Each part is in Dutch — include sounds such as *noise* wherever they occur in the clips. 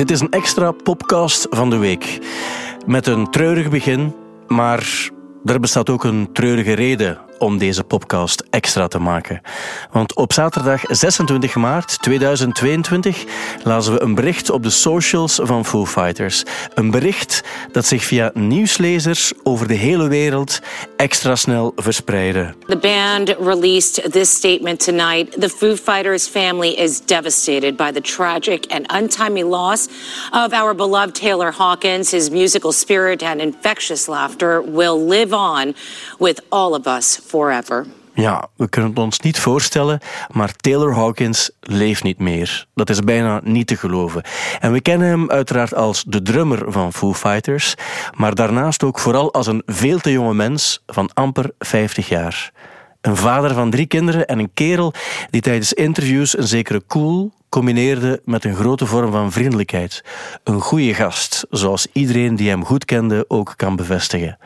Dit is een extra podcast van de week. Met een treurig begin, maar er bestaat ook een treurige reden om deze podcast extra te maken. Want op zaterdag 26 maart 2022 lazen we een bericht op de socials van Foo Fighters. Een bericht dat zich via nieuwslezers over de hele wereld extra snel verspreidde. The band released this statement tonight. The Foo Fighters family is devastated by the tragic and untimely loss of our beloved Taylor Hawkins. His musical spirit and infectious laughter will live on with all of us forever. Ja, we kunnen het ons niet voorstellen, maar Taylor Hawkins leeft niet meer. Dat is bijna niet te geloven. En we kennen hem uiteraard als de drummer van Foo Fighters, maar daarnaast ook vooral als een veel te jonge mens van amper 50 jaar. Een vader van drie kinderen en een kerel die tijdens interviews een zekere cool combineerde met een grote vorm van vriendelijkheid. Een goede gast, zoals iedereen die hem goed kende ook kan bevestigen.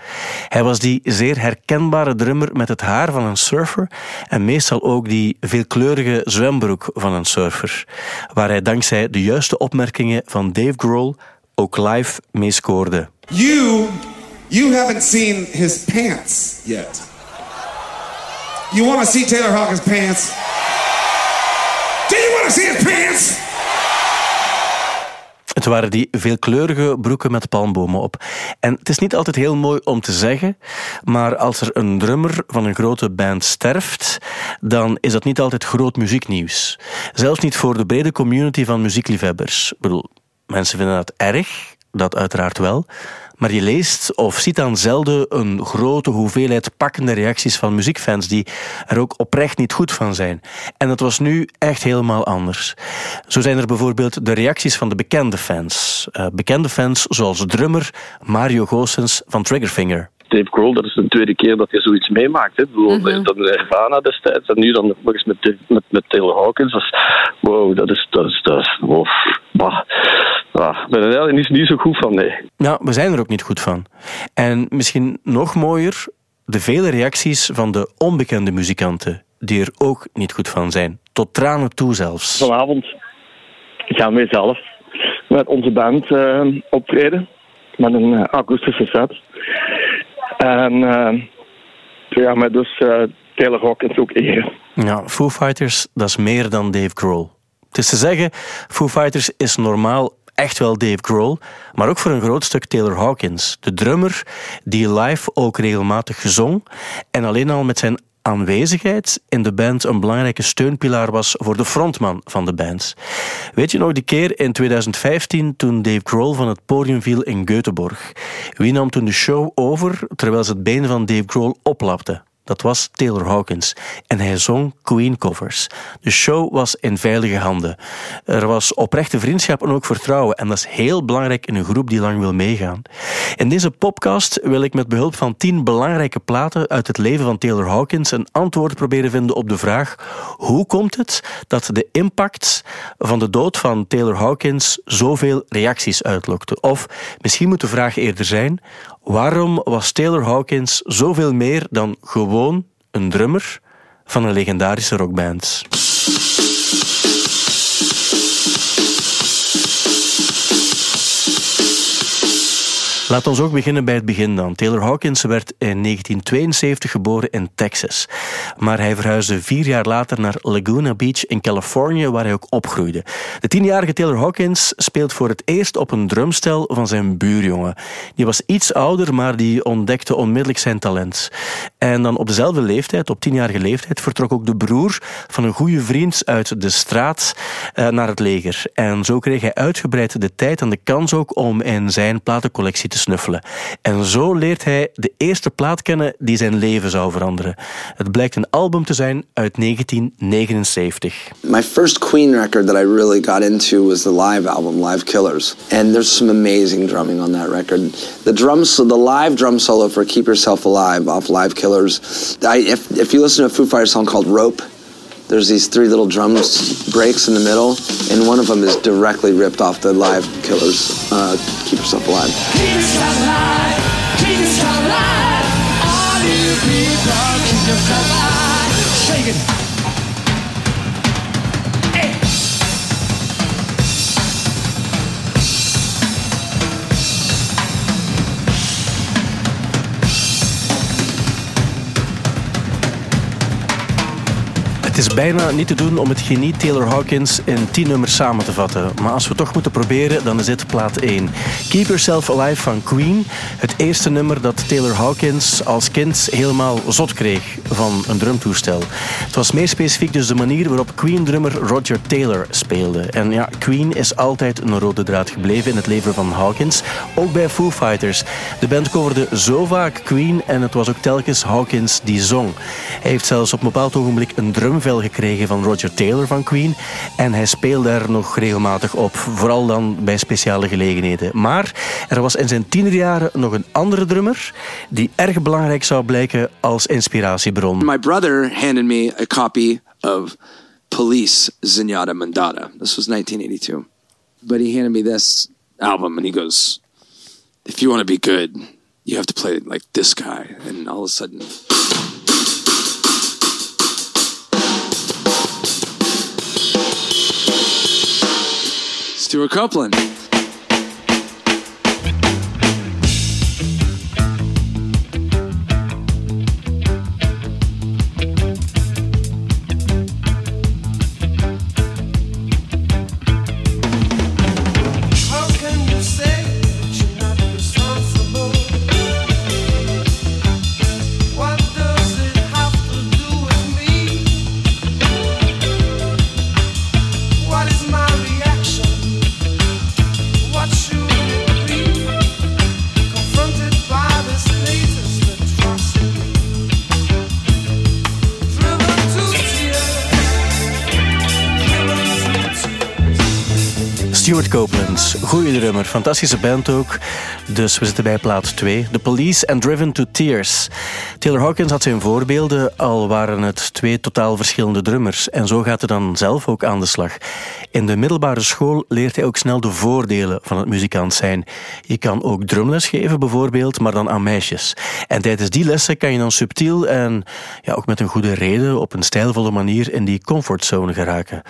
Hij was die zeer herkenbare drummer met het haar van een surfer en meestal ook die veelkleurige zwembroek van een surfer, waar hij dankzij de juiste opmerkingen van Dave Grohl ook live mee scoorde. You, you haven't seen his pants yet. You want to see Taylor Hawkins' pants? Do you want to see his pants? Het waren die veelkleurige broeken met palmbomen op. En het is niet altijd heel mooi om te zeggen, maar als er een drummer van een grote band sterft, dan is dat niet altijd groot muzieknieuws. Zelfs niet voor de brede community van muziekliefhebbers. Ik bedoel, mensen vinden dat erg, dat uiteraard wel. Maar je leest of ziet dan zelden een grote hoeveelheid pakkende reacties van muziekfans die er ook oprecht niet goed van zijn. En dat was nu echt helemaal anders. Zo zijn er bijvoorbeeld de reacties van de bekende fans. Uh, bekende fans zoals drummer Mario Goossens van Triggerfinger. Dave Grohl, dat is de tweede keer dat hij zoiets meemaakt. Hè. Mm -hmm. Dat Nirvana destijds en nu dan nog eens met, met, met Taylor Hawkins. Dat is, wow, dat is, dat is, dat is wow, bah. Ah, ik ben er eigenlijk niet, niet zo goed van, nee. Nou, we zijn er ook niet goed van. En misschien nog mooier, de vele reacties van de onbekende muzikanten, die er ook niet goed van zijn. Tot tranen toe zelfs. Vanavond gaan wij zelf met onze band uh, optreden. Met een uh, akoestische set. En uh, ja, met dus uh, Taylor Hawkins ook eren. Ja, Foo Fighters, dat is meer dan Dave Grohl. Het is te zeggen, Foo Fighters is normaal echt wel Dave Grohl, maar ook voor een groot stuk Taylor Hawkins, de drummer die live ook regelmatig gezong en alleen al met zijn aanwezigheid in de band een belangrijke steunpilaar was voor de frontman van de band. Weet je nog die keer in 2015 toen Dave Grohl van het podium viel in Göteborg? Wie nam toen de show over terwijl ze het been van Dave Grohl oplapte? Dat was Taylor Hawkins. En hij zong Queen covers. De show was in veilige handen. Er was oprechte vriendschap en ook vertrouwen. En dat is heel belangrijk in een groep die lang wil meegaan. In deze podcast wil ik met behulp van tien belangrijke platen uit het leven van Taylor Hawkins een antwoord proberen vinden op de vraag: hoe komt het dat de impact van de dood van Taylor Hawkins zoveel reacties uitlokte? Of misschien moet de vraag eerder zijn: waarom was Taylor Hawkins zoveel meer dan gewoon een drummer van een legendarische rockband? Laat ons ook beginnen bij het begin dan. Taylor Hawkins werd in 1972 geboren in Texas. Maar hij verhuisde vier jaar later naar Laguna Beach in Californië, waar hij ook opgroeide. De tienjarige Taylor Hawkins speelt voor het eerst op een drumstel van zijn buurjongen. Die was iets ouder, maar die ontdekte onmiddellijk zijn talent. En dan op dezelfde leeftijd, op tienjarige leeftijd, vertrok ook de broer van een goede vriend uit de straat uh, naar het leger. En zo kreeg hij uitgebreid de tijd en de kans ook om in zijn platencollectie te snuffelen. En zo leert hij de eerste plaat kennen die zijn leven zou veranderen. Het blijkt een album te zijn uit 1979. My first Queen record that I really got into was the live album Live Killers. And there's some amazing drumming on that record. The drums the live drum solo for Keep Yourself Alive off Live Killers. I, if if you listen to a Foo Fighters song called Rope there's these three little drum breaks in the middle, and one of them is directly ripped off the live Killers uh, Keep Yourself Alive. Keep yourself alive, keep yourself alive. All you people, keep yourself alive. Shake it. Het is bijna niet te doen om het genie Taylor Hawkins in tien nummers samen te vatten. Maar als we toch moeten proberen, dan is dit plaat 1. Keep Yourself Alive van Queen. Het eerste nummer dat Taylor Hawkins als kind helemaal zot kreeg van een drumtoestel. Het was meer specifiek dus de manier waarop Queen-drummer Roger Taylor speelde. En ja, Queen is altijd een rode draad gebleven in het leven van Hawkins. Ook bij Foo Fighters. De band coverde zo vaak Queen en het was ook telkens Hawkins die zong. Hij heeft zelfs op een bepaald ogenblik een drumvel gekregen van Roger Taylor van Queen. En hij speelde er nog regelmatig op, vooral dan bij speciale gelegenheden. Maar er was in zijn tienerjaren nog een andere drummer die erg belangrijk zou blijken als inspiratiebron. My brother handed me a copy of Police Zenyatta Mandata. This was 1982. But he handed me this album and he goes, If you want to be good, you have to play like this guy. And all of a sudden, Stuart Copeland. Goede drummer, fantastische band ook. Dus we zitten bij plaat 2. The Police and Driven to Tears. Taylor Hawkins had zijn voorbeelden, al waren het twee totaal verschillende drummers. En zo gaat hij dan zelf ook aan de slag. In de middelbare school leert hij ook snel de voordelen van het muzikant zijn. Je kan ook drumles geven bijvoorbeeld, maar dan aan meisjes. En tijdens die lessen kan je dan subtiel en ja, ook met een goede reden op een stijlvolle manier in die comfortzone geraken.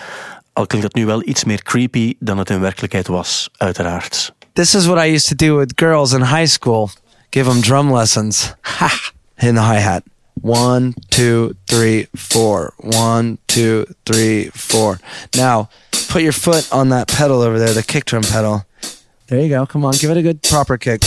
Al klinkt dat nu wel iets meer creepy dan het in werkelijkheid was, uiteraard. This is what I used to do with girls in high school. Give them drum lessons. Ha! In the hi hat. One, two, three, four. One, two, three, four. Now, put your foot on that pedal over there, the kick drum pedal. There you go. Come on, give it a good proper kick.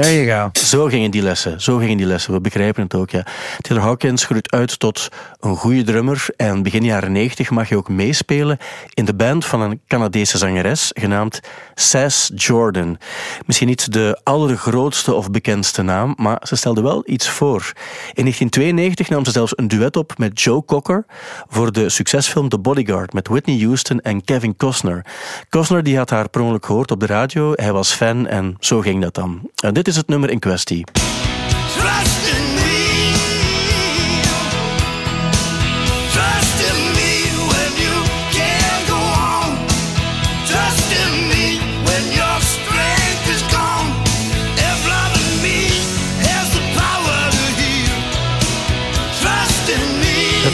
There you go. Zo gingen die lessen, zo gingen die lessen. We begrijpen het ook, ja. Taylor Hawkins groeit uit tot een goede drummer en begin jaren 90 mag je ook meespelen in de band van een Canadese zangeres genaamd Sass Jordan. Misschien niet de allergrootste of bekendste naam, maar ze stelde wel iets voor. In 1992 nam ze zelfs een duet op met Joe Cocker voor de succesfilm The Bodyguard met Whitney Houston en Kevin Costner. Costner die had haar per gehoord op de radio, hij was fan en zo ging dat dan. En dit is het nummer in kwestie.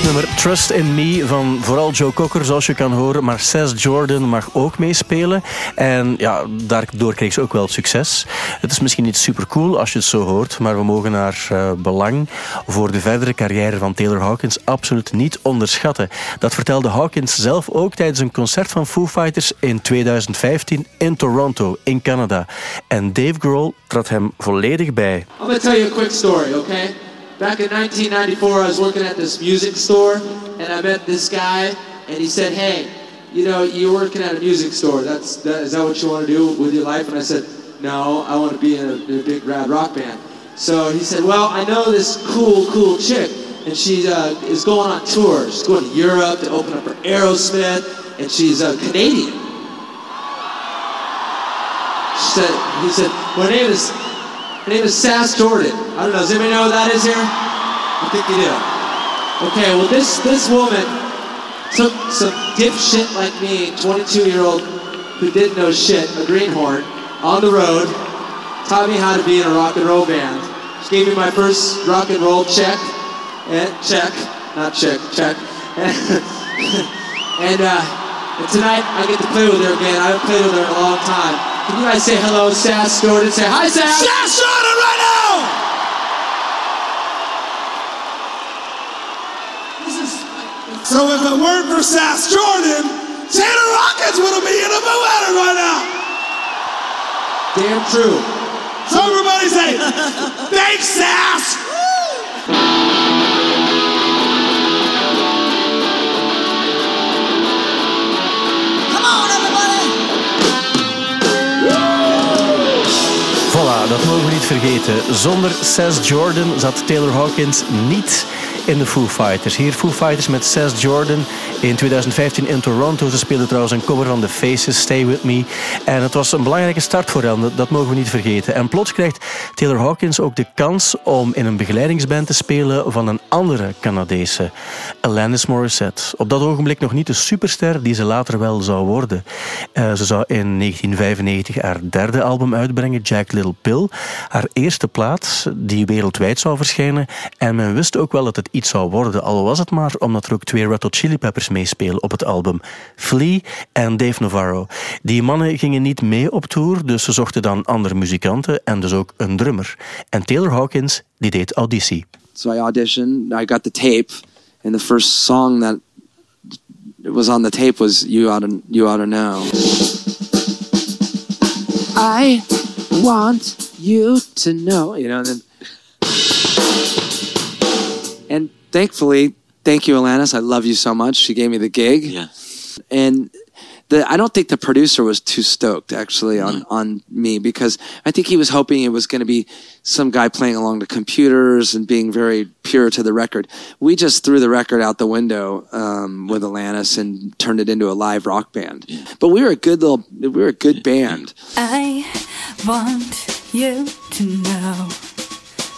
Het nummer Trust in Me van vooral Joe Cocker, zoals je kan horen. Maar Sass Jordan mag ook meespelen. En ja, daardoor kreeg ze ook wel succes. Het is misschien niet super cool als je het zo hoort. Maar we mogen haar eh, belang voor de verdere carrière van Taylor Hawkins absoluut niet onderschatten. Dat vertelde Hawkins zelf ook tijdens een concert van Foo Fighters in 2015 in Toronto, in Canada. En Dave Grohl trad hem volledig bij. I'm gonna tell you a quick story, okay? Back in 1994, I was working at this music store, and I met this guy, and he said, "Hey, you know, you're working at a music store. That's that, is that what you want to do with your life?" And I said, "No, I want to be in a, in a big rad rock band." So he said, "Well, I know this cool, cool chick, and she uh, is going on tour. She's going to Europe to open up for Aerosmith, and she's a Canadian." She said, "He said, my name is." Her name is Sass Jordan. I don't know. Does anybody know who that is here? I think you do. Okay, well this this woman took some dipshit like me, 22 year old who didn't know shit, a greenhorn, on the road, taught me how to be in a rock and roll band. She gave me my first rock and roll check, and check, not check, check. *laughs* and uh, and tonight I get to play with her again. I haven't played with her in a long time. Can you guys say hello, Sass Jordan? Say hi, Sass. Sass Jordan, right now. This is So if it weren't for Sass Jordan, Taylor Rockets would be in a Foo Fighters right now. Damn true. So everybody say, thanks, Sass. Come on, everybody! Dat mogen we niet vergeten. Zonder Seth Jordan zat Taylor Hawkins niet in de Foo Fighters. Hier Foo Fighters met Seth Jordan in 2015 in Toronto. Ze speelden trouwens een cover van The Faces, Stay With Me. En het was een belangrijke start voor hen, dat- mogen we niet vergeten. En plots krijgt Taylor Hawkins ook de kans om in een begeleidingsband te spelen van een andere Canadese, Alanis Morissette. Op dat ogenblik nog niet de superster die ze later wel zou worden. Eh, ze zou in 1995 haar derde album uitbrengen, Jack Little Pill. Haar eerste plaat die wereldwijd zou verschijnen. En men wist ook wel dat het iets zou worden, al was het maar omdat er ook twee Red Hot Chili Peppers meespelen op het album. Flea en Dave Navarro. Die mannen gingen niet mee op tour, dus ze zochten dan andere muzikanten en dus ook een drummer. En Taylor Hawkins die deed auditie. So I auditioned. I got the tape, and the first song that was on the tape was "You Oughta You Oughta Know." I want you to know, you know. And, then, and thankfully, thank you, Alanis. I love you so much. She gave me the gig. Yeah. and the I don't think the producer was too stoked actually on on me because I think he was hoping it was going to be some guy playing along the computers and being very pure to the record. We just threw the record out the window um, with Alanis and turned it into a live rock band. But we were a good little we were a good band. I want you to know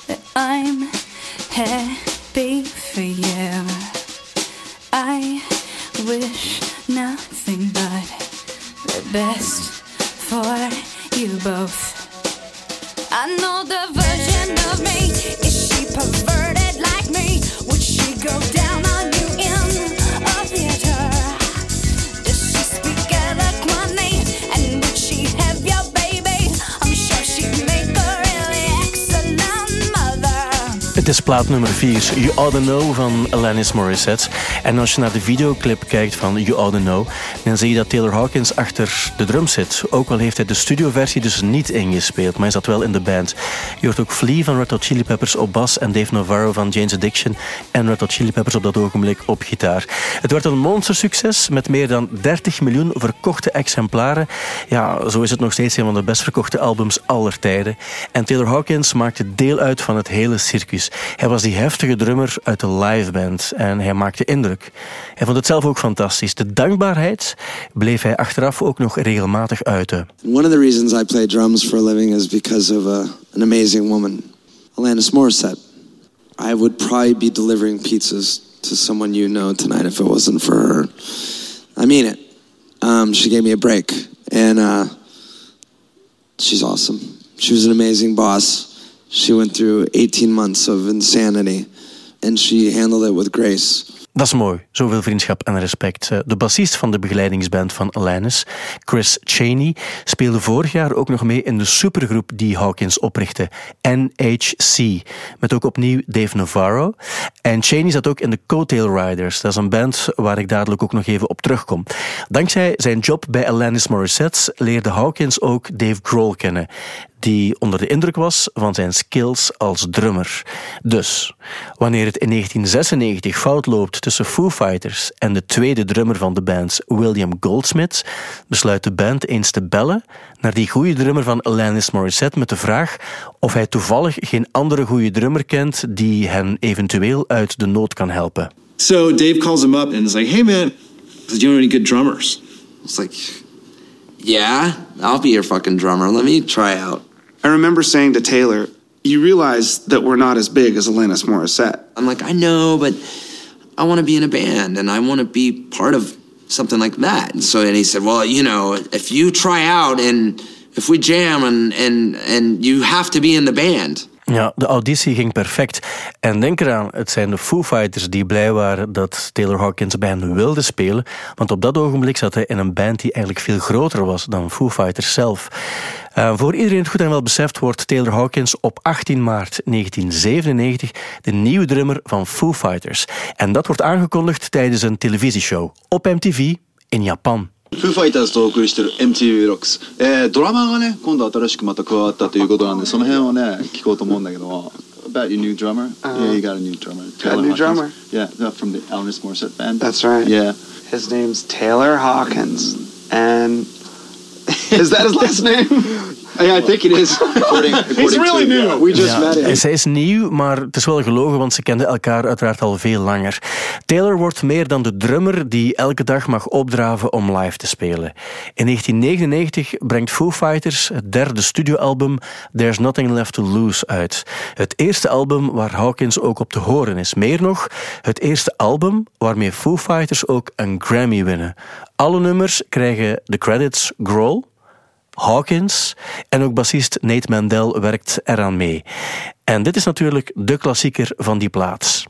that I'm happy for you. I wish nothing but the best for you both. I know the version of me. Is she perverted like me? Would she go down Het is plaat nummer 4, You Oughta Know van Alanis Morissette. En als je naar de videoclip kijkt van You Oughta Know, dan zie je dat Taylor Hawkins achter de drum zit. Ook al heeft hij de studioversie dus niet ingespeeld, maar hij zat wel in de band. Je hoort ook Flea van Red Hot Chili Peppers op bas en Dave Navarro van Jane's Addiction en Red Hot Chili Peppers op dat ogenblik op gitaar. Het werd een monstersucces met meer dan 30 miljoen verkochte exemplaren. Ja, zo is het nog steeds een van de best verkochte albums aller tijden. En Taylor Hawkins maakte deel uit van het hele circus. Hij was die heftige drummer uit de liveband en hij maakte indruk. Hij vond het zelf ook fantastisch. De dankbaarheid bleef hij achteraf ook nog regelmatig uiten. One of the reasons I play drums for a living is because of uh, an amazing woman, Alanis Morissette. I would probably be delivering pizzas to someone you know tonight if it wasn't for her. I mean it. Um, she gave me a break, and uh, she's awesome. She was an amazing boss. She went through 18 months of insanity, and she handled it with grace. Dat is mooi, zoveel vriendschap en respect. Eh, De bassist van de begeleidingsband van Alanis, Chris Cheney, speelde vorig jaar ook nog mee in de supergroep die Hawkins oprichtte, NHC. Met ook opnieuw Dave Navarro. En Cheney zat ook in de Coattail Riders. Dat is een band waar ik dadelijk ook nog even op terugkom. Dankzij zijn job bij Alanis Morissette leerde Hawkins ook Dave Grohl kennen die onder de indruk was van zijn skills als drummer. Dus, wanneer het in 1996 fout loopt tussen Foo Fighters en de tweede drummer van de band, William Goldsmith, besluit de band eens te bellen naar die goede drummer van Alanis Morissette met de vraag of hij toevallig geen andere goede drummer kent die hen eventueel uit de nood kan helpen. So Dave calls him up and is like, "Hey man, do you know any good drummers?" It's like, yeah, I'll be your fucking drummer. Let me try out. I remember saying to Taylor, "You realize that we're not as big as Alanis Morissette." I'm like, I know, but I want to be in a band and I want to be part of something like that. And so, and he said, well, you know, if you try out and if we jam and and and you have to be in the band. Ja, de auditie ging perfect. En denk eraan, het zijn de Foo Fighters die blij waren dat Taylor Hawkins bij hen wilde spelen. Want op dat ogenblik zat hij in een band die eigenlijk veel groter was dan Foo Fighters zelf. Uh, voor iedereen het goed en wel beseft wordt Taylor Hawkins op 18 maart 1997 de nieuwe drummer van Foo Fighters. En dat wordt aangekondigd tijdens een televisieshow op MTV in Japan. フーファイターズとお送りしてる MTV ロックス、えー、ドラマーがね今度新しくまた加わったということなんでその辺をね聞こうと思うんだけども About your new drummer? Uh, yeah, you got a new drummer. Got a new drummer? Yeah, from the Alanis Morissette band. That's right. Yeah. His name's Taylor Hawkins. And *laughs* is that his last name? Yeah, I think it is. According, *laughs* according He's really to, new. We just Ja, met him. Zij is nieuw, maar het is wel gelogen, want ze kenden elkaar uiteraard al veel langer. Taylor wordt meer dan de drummer die elke dag mag opdraven om live te spelen. In 1999 brengt Foo Fighters het derde studioalbum There's Nothing Left to Lose uit. Het eerste album waar Hawkins ook op te horen is. Meer nog, het eerste album waarmee Foo Fighters ook een Grammy winnen. Alle nummers krijgen de credits Grohl, Hawkins en ook bassist Nate Mandel werkt eraan mee. En dit is natuurlijk de klassieker van die plaats.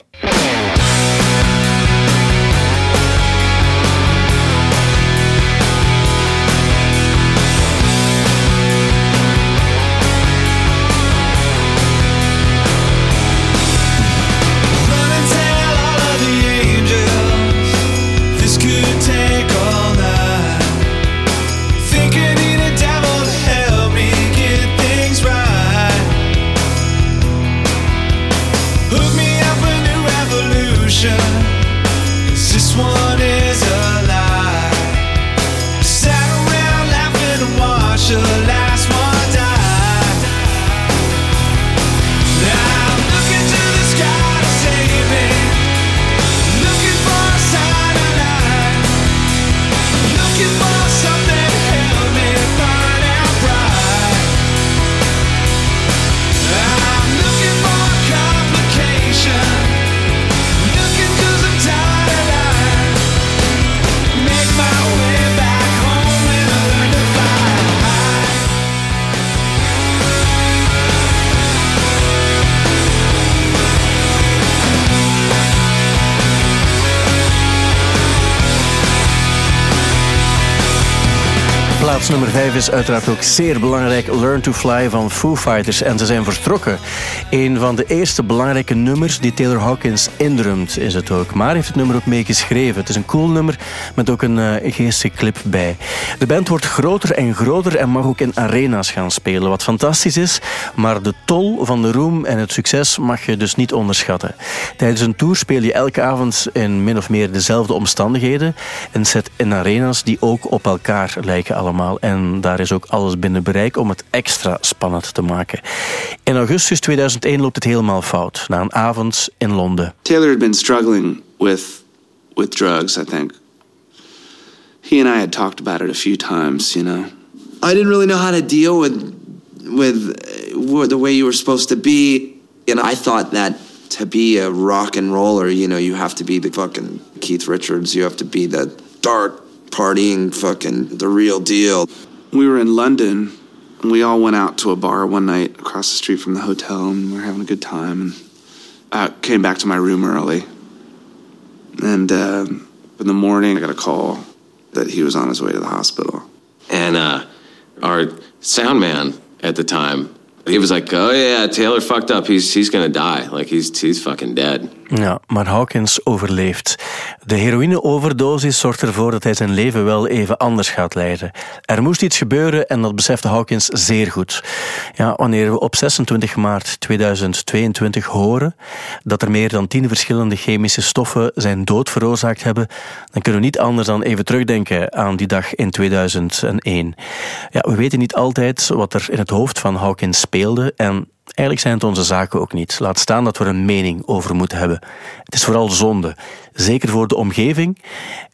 Plaats nummer 5 is uiteraard ook zeer belangrijk. Learn to Fly van Foo Fighters. En ze zijn vertrokken. Een van de eerste belangrijke nummers die Taylor Hawkins indrumt is het ook. Maar heeft het nummer ook meegeschreven. Het is een cool nummer met ook een uh, clip bij. De band wordt groter en groter en mag ook in arena's gaan spelen. Wat fantastisch is. Maar de tol van de roem en het succes mag je dus niet onderschatten. Tijdens een tour speel je elke avond in min of meer dezelfde omstandigheden. En zet in arena's die ook op elkaar lijken allemaal. En daar is ook alles binnen bereik om het extra spannend te maken. In augustus 2001 loopt het helemaal fout. Na een avond in Londen. Taylor had been struggling with with drugs, I think. He and I had talked about it a few times, you know. I didn't really know how to deal with with uh, the way you were supposed to be, and I thought that to be a rock and roller, you know, you have to be the fucking Keith Richards, you have to be the dark partying fucking the real deal. We were in London and we all went out to a bar one night across the street from the hotel and we were having a good time and I came back to my room early. And uh, in the morning, I got a call that he was on his way to the hospital. And uh, our sound man at the time, he was like, "Oh yeah, Taylor fucked up. He's he's gonna die. Like he's he's fucking dead." Ja, maar Hawkins overleeft. De heroïneoverdosis zorgt ervoor dat hij zijn leven wel even anders gaat leiden. Er moest iets gebeuren en dat besefte Hawkins zeer goed. Ja, wanneer we op 26 maart 2022 horen dat er meer dan 10 verschillende chemische stoffen zijn dood veroorzaakt hebben, dan kunnen we niet anders dan even terugdenken aan die dag in 2001. Ja, we weten niet altijd wat er in het hoofd van Hawkins en Eigenlijk zijn het onze zaken ook niet. Laat staan dat we er een mening over moeten hebben. Het is vooral zonde. Zeker voor de omgeving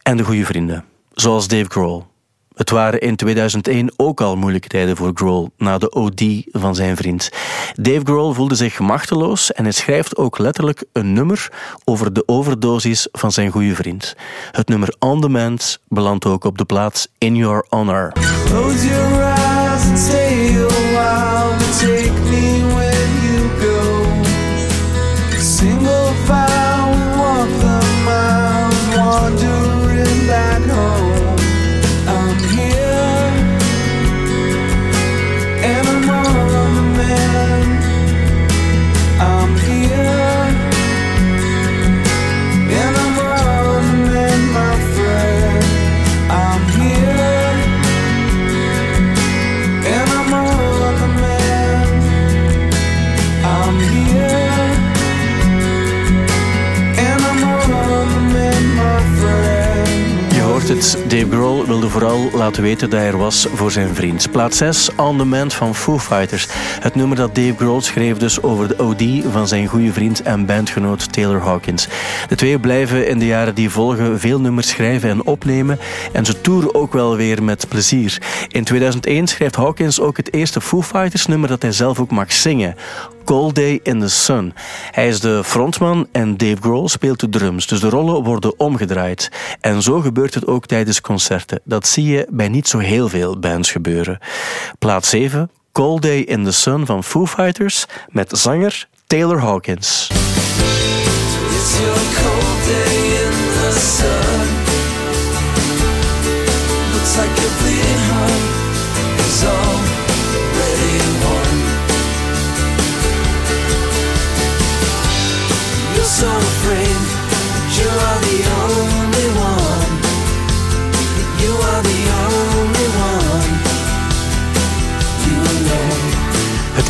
en de goede vrienden. Zoals Dave Grohl. Het waren in 2001 ook al moeilijke tijden voor Grohl na de OD van zijn vriend. Dave Grohl voelde zich machteloos en hij schrijft ook letterlijk een nummer over de overdosis van zijn goede vriend. Het nummer On Demand belandt ook op de plaats In Your Honor. Take Dave Grohl wilde vooral laten weten dat hij er was voor zijn vriend. Plaats 6, On The Mend van Foo Fighters. Het nummer dat Dave Grohl schreef dus over de OD van zijn goede vriend en bandgenoot Taylor Hawkins. De twee blijven in de jaren die volgen veel nummers schrijven en opnemen en ze toeren ook wel weer met plezier. In 2001 schrijft Hawkins ook het eerste Foo Fighters nummer dat hij zelf ook mag zingen. Cold Day in the Sun. Hij is de frontman en Dave Grohl speelt de drums, dus de rollen worden omgedraaid. En zo gebeurt het ook tijdens concerten. Dat zie je bij niet zo heel veel bands gebeuren. Plaats 7, Cold Day in the Sun van Foo Fighters met zanger Taylor Hawkins. It's cold day in the sun. So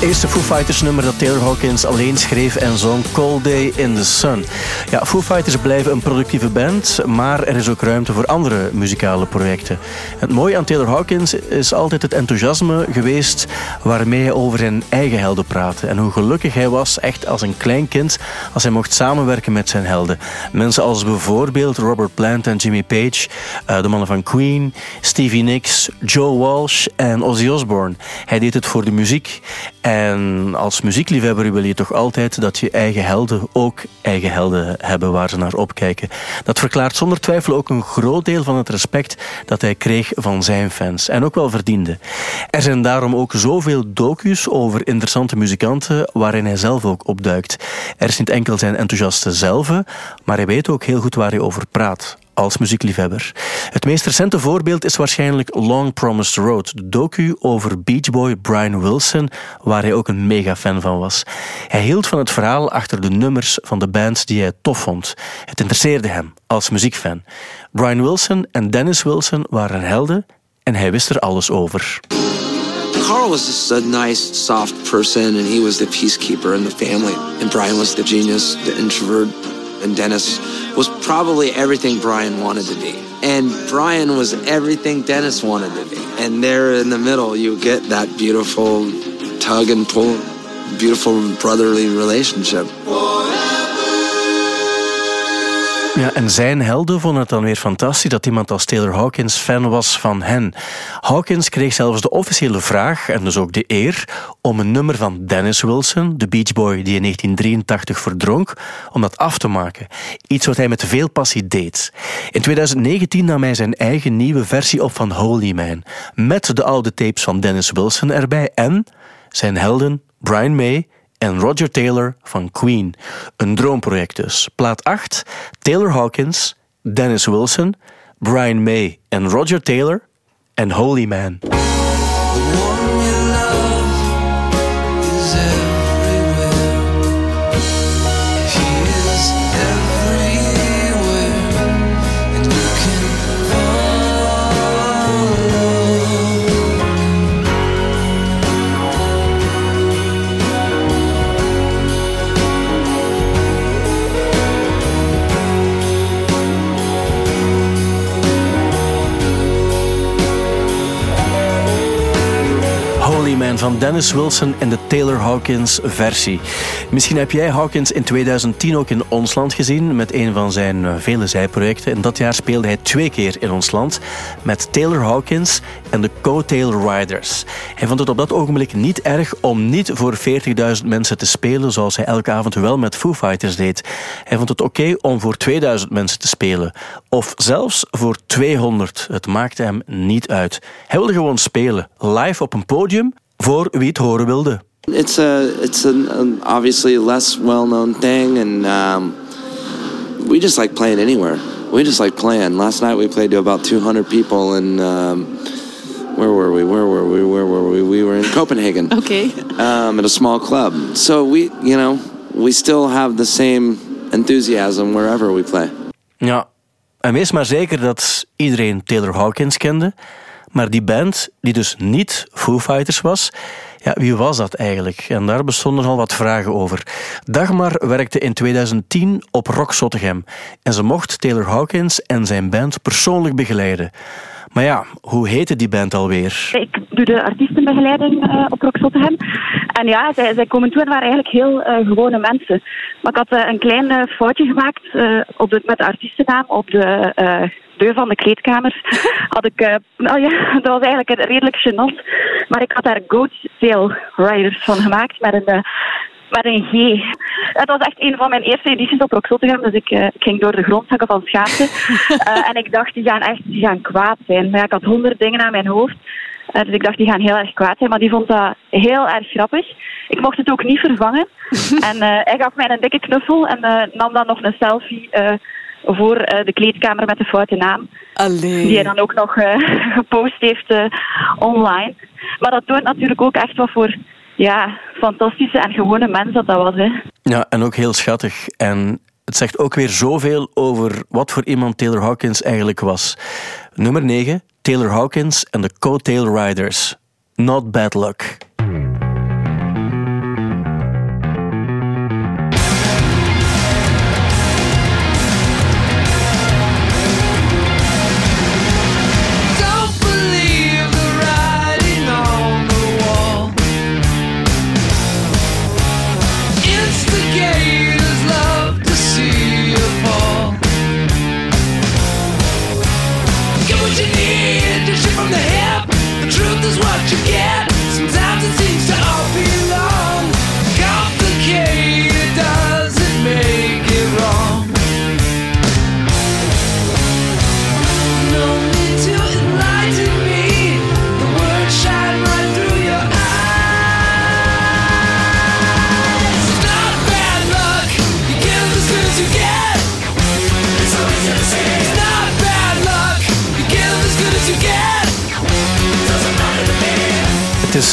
Eerste Foo Fighters nummer dat Taylor Hawkins alleen schreef en zong, Cold Day in the Sun. Ja, Foo Fighters blijven een productieve band, maar er is ook ruimte voor andere muzikale projecten. Het mooie aan Taylor Hawkins is altijd het enthousiasme geweest waarmee hij over zijn eigen helden praatte. En hoe gelukkig hij was, echt als een klein kind, als hij mocht samenwerken met zijn helden. Mensen als bijvoorbeeld Robert Plant en Jimmy Page, eh, de mannen van Queen, Stevie Nicks, Joe Walsh en Ozzy Osbourne. Hij deed het voor de muziek. En als muziekliefhebber wil je toch altijd dat je eigen helden ook eigen helden hebben waar ze naar opkijken. Dat verklaart zonder twijfel ook een groot deel van het respect dat hij kreeg van zijn fans. En ook wel verdiende. Er zijn daarom ook zoveel docu's over interessante muzikanten waarin hij zelf ook opduikt. Er is niet enkel zijn enthousiaste zelf, maar hij weet ook heel goed waar hij over praat als muziekliefhebber. Het meest recente voorbeeld is waarschijnlijk Long Promised Road, de docu over Beach Boy Brian Wilson, waar hij ook een mega fan van was. Hij hield van het verhaal achter de nummers van de bands die hij tof vond. Het interesseerde hem als muziekfan. Brian Wilson en Dennis Wilson waren helden en hij wist er alles over. Carl was a nice, soft person, and he was the peacekeeper in the family. And Brian was the genius, the introvert. And Dennis was probably everything Brian wanted to be. And Brian was everything Dennis wanted to be. And there in the middle, you get that beautiful tug and pull, beautiful brotherly relationship. Ja, en zijn helden vonden het dan weer fantastisch dat iemand als Taylor Hawkins fan was van hen. Hawkins kreeg zelfs de officiële vraag, en dus ook de eer, om een nummer van Dennis Wilson, de Beach Boy die in 1983 verdronk, om dat af te maken. Iets wat hij met veel passie deed. In 2019 nam hij zijn eigen nieuwe versie op van Holy Man, met de oude tapes van Dennis Wilson erbij en zijn helden Brian May en Roger Taylor van Queen. Een droomproject dus. Plaat 8, Taylor Hawkins, Dennis Wilson, Brian May en Roger Taylor en Holy Man. Man van Dennis Wilson in de Taylor Hawkins versie. Misschien heb jij Hawkins in 2010 ook in ons land gezien met een van zijn eh, vele zijprojecten. En dat jaar speelde hij twee keer in ons land met Taylor Hawkins en de Co-Tail Riders. Hij vond het op dat ogenblik niet erg om niet voor 40.000 mensen te spelen zoals hij elke avond wel met Foo Fighters deed. Hij vond het oké om voor 2000 mensen te spelen. Of zelfs voor 200. Het maakte hem niet uit. Hij wilde gewoon spelen, live op een podium, voor wie het horen wilde. It's a it's an, an obviously less well known thing, and um, we just like playing anywhere. We just like playing. Last night we played to about 200 people, and um, where were we? Where were we? Where were we? We were in Copenhagen. *laughs* Okay. Um, at a small club. So we, you know, we still have the same enthusiasm wherever we play. Ja, en wees maar zeker dat iedereen Taylor Hawkins kende, Maar die band, die dus niet Foo Fighters was, ja, wie was dat eigenlijk? En daar bestonden al wat vragen over. Dagmar werkte in 2010 op Rock Zottegem en ze mocht Taylor Hawkins en zijn band persoonlijk begeleiden. Maar ja, hoe heette die band alweer? Ik doe de artiestenbegeleiding eh, op Rock Zottegem. En ja, zij, zij komen toe en waren eigenlijk heel eh, gewone mensen. Maar ik had eh, een klein foutje gemaakt op de, met de artiestennaam op de deur van de kleedkamer. *laughs* had ik, nou ja, *laughs* dat was eigenlijk redelijk gênant. Maar ik had daar Goat Tail Riders van gemaakt met een... met een G. Het was echt een van mijn eerste edities op Rock Zottegem, dus ik, eh, ik ging door de grond zakken van schaamte. *laughs* Eh, en ik dacht, die gaan echt die gaan kwaad zijn. Maar ja, ik had honderd dingen aan mijn hoofd. Eh, dus ik dacht, die gaan heel erg kwaad zijn. Maar die vond dat heel erg grappig. Ik mocht het ook niet vervangen. *laughs* en hij gaf mij een dikke knuffel en nam dan nog een selfie voor de kleedkamer met de foute naam. Die hij dan ook nog *laughs* gepost heeft online. Maar dat toont natuurlijk ook echt wat voor ja, fantastische en gewone mens dat dat was. Hè. Ja, en ook heel schattig. En het zegt ook weer zoveel over wat voor iemand Taylor Hawkins eigenlijk was. Nummer 9, Taylor Hawkins en de Coattail Riders. Not bad luck.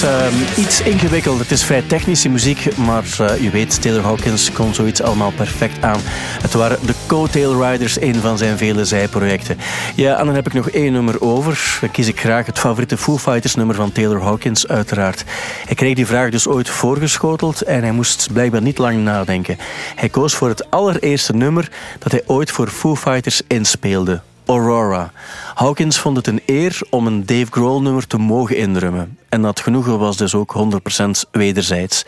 Ehm, iets ingewikkeld. Het is vrij technische muziek, maar eh, je weet, Taylor Hawkins kon zoiets allemaal perfect aan. Het waren de Coattail Riders, een van zijn vele zijprojecten. Ja, en dan heb ik nog één nummer over. Dan kies ik graag het favoriete Foo Fighters nummer van Taylor Hawkins, uiteraard. Hij kreeg die vraag dus ooit voorgeschoteld en hij moest blijkbaar niet lang nadenken. Hij koos voor het allereerste nummer dat hij ooit voor Foo Fighters inspeelde. Aurora. Hawkins vond het een eer om een Dave Grohl nummer te mogen indrummen. En dat genoegen was dus ook 100% wederzijds.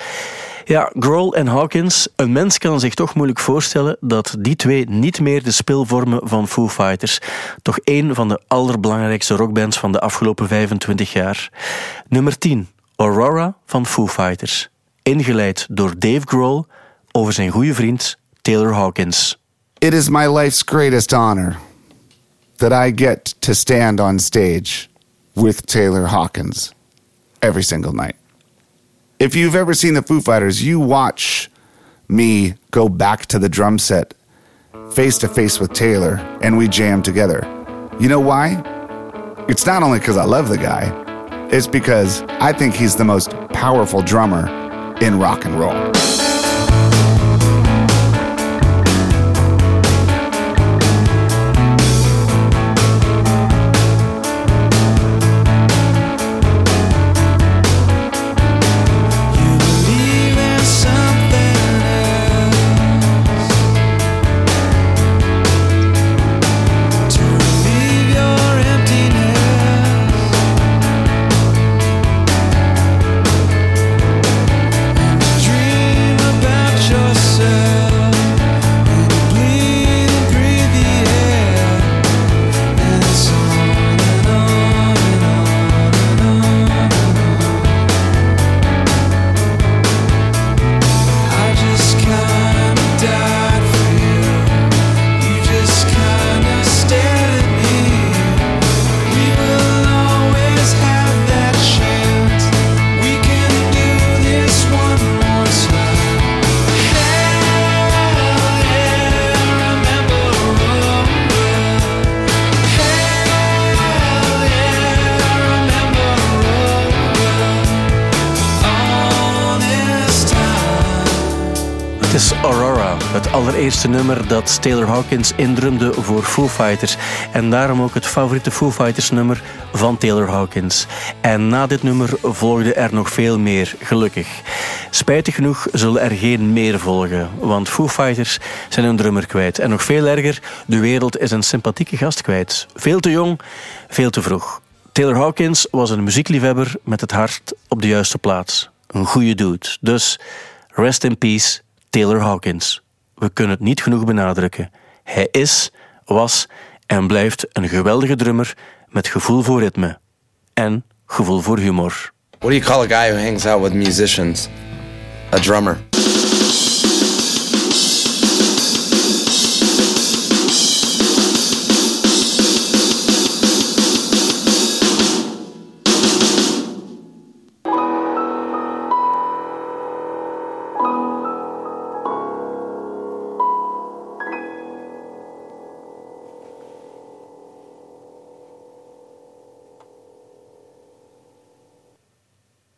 Ja, Grohl en Hawkins, een mens kan zich toch moeilijk voorstellen dat die twee niet meer de spil vormen van Foo Fighters. Toch één van de allerbelangrijkste rockbands van de afgelopen 25 jaar. Nummer 10, Aurora van Foo Fighters. Ingeleid door Dave Grohl over zijn goede vriend Taylor Hawkins. It is my life's greatest honor that I get to stand on stage with Taylor Hawkins every single night. If you've ever seen the Foo Fighters, you watch me go back to the drum set face to face with Taylor and we jam together. You know why? It's not only because I love the guy, it's because I think he's the most powerful drummer in rock and roll. Allereerste nummer dat Taylor Hawkins indrumde voor Foo Fighters. En daarom ook het favoriete Foo Fighters nummer van Taylor Hawkins. En na dit nummer volgde er nog veel meer, gelukkig. Spijtig genoeg zullen er geen meer volgen, want Foo Fighters zijn een drummer kwijt. En nog veel erger, de wereld is een sympathieke gast kwijt. Veel te jong, veel te vroeg. Taylor Hawkins was een muziekliefhebber met het hart op de juiste plaats. Een goede dude. Dus rest in peace, Taylor Hawkins. We kunnen het niet genoeg benadrukken. Hij is, was en blijft een geweldige drummer met gevoel voor ritme en gevoel voor humor. What do you call a guy who hangs out with musicians? A drummer.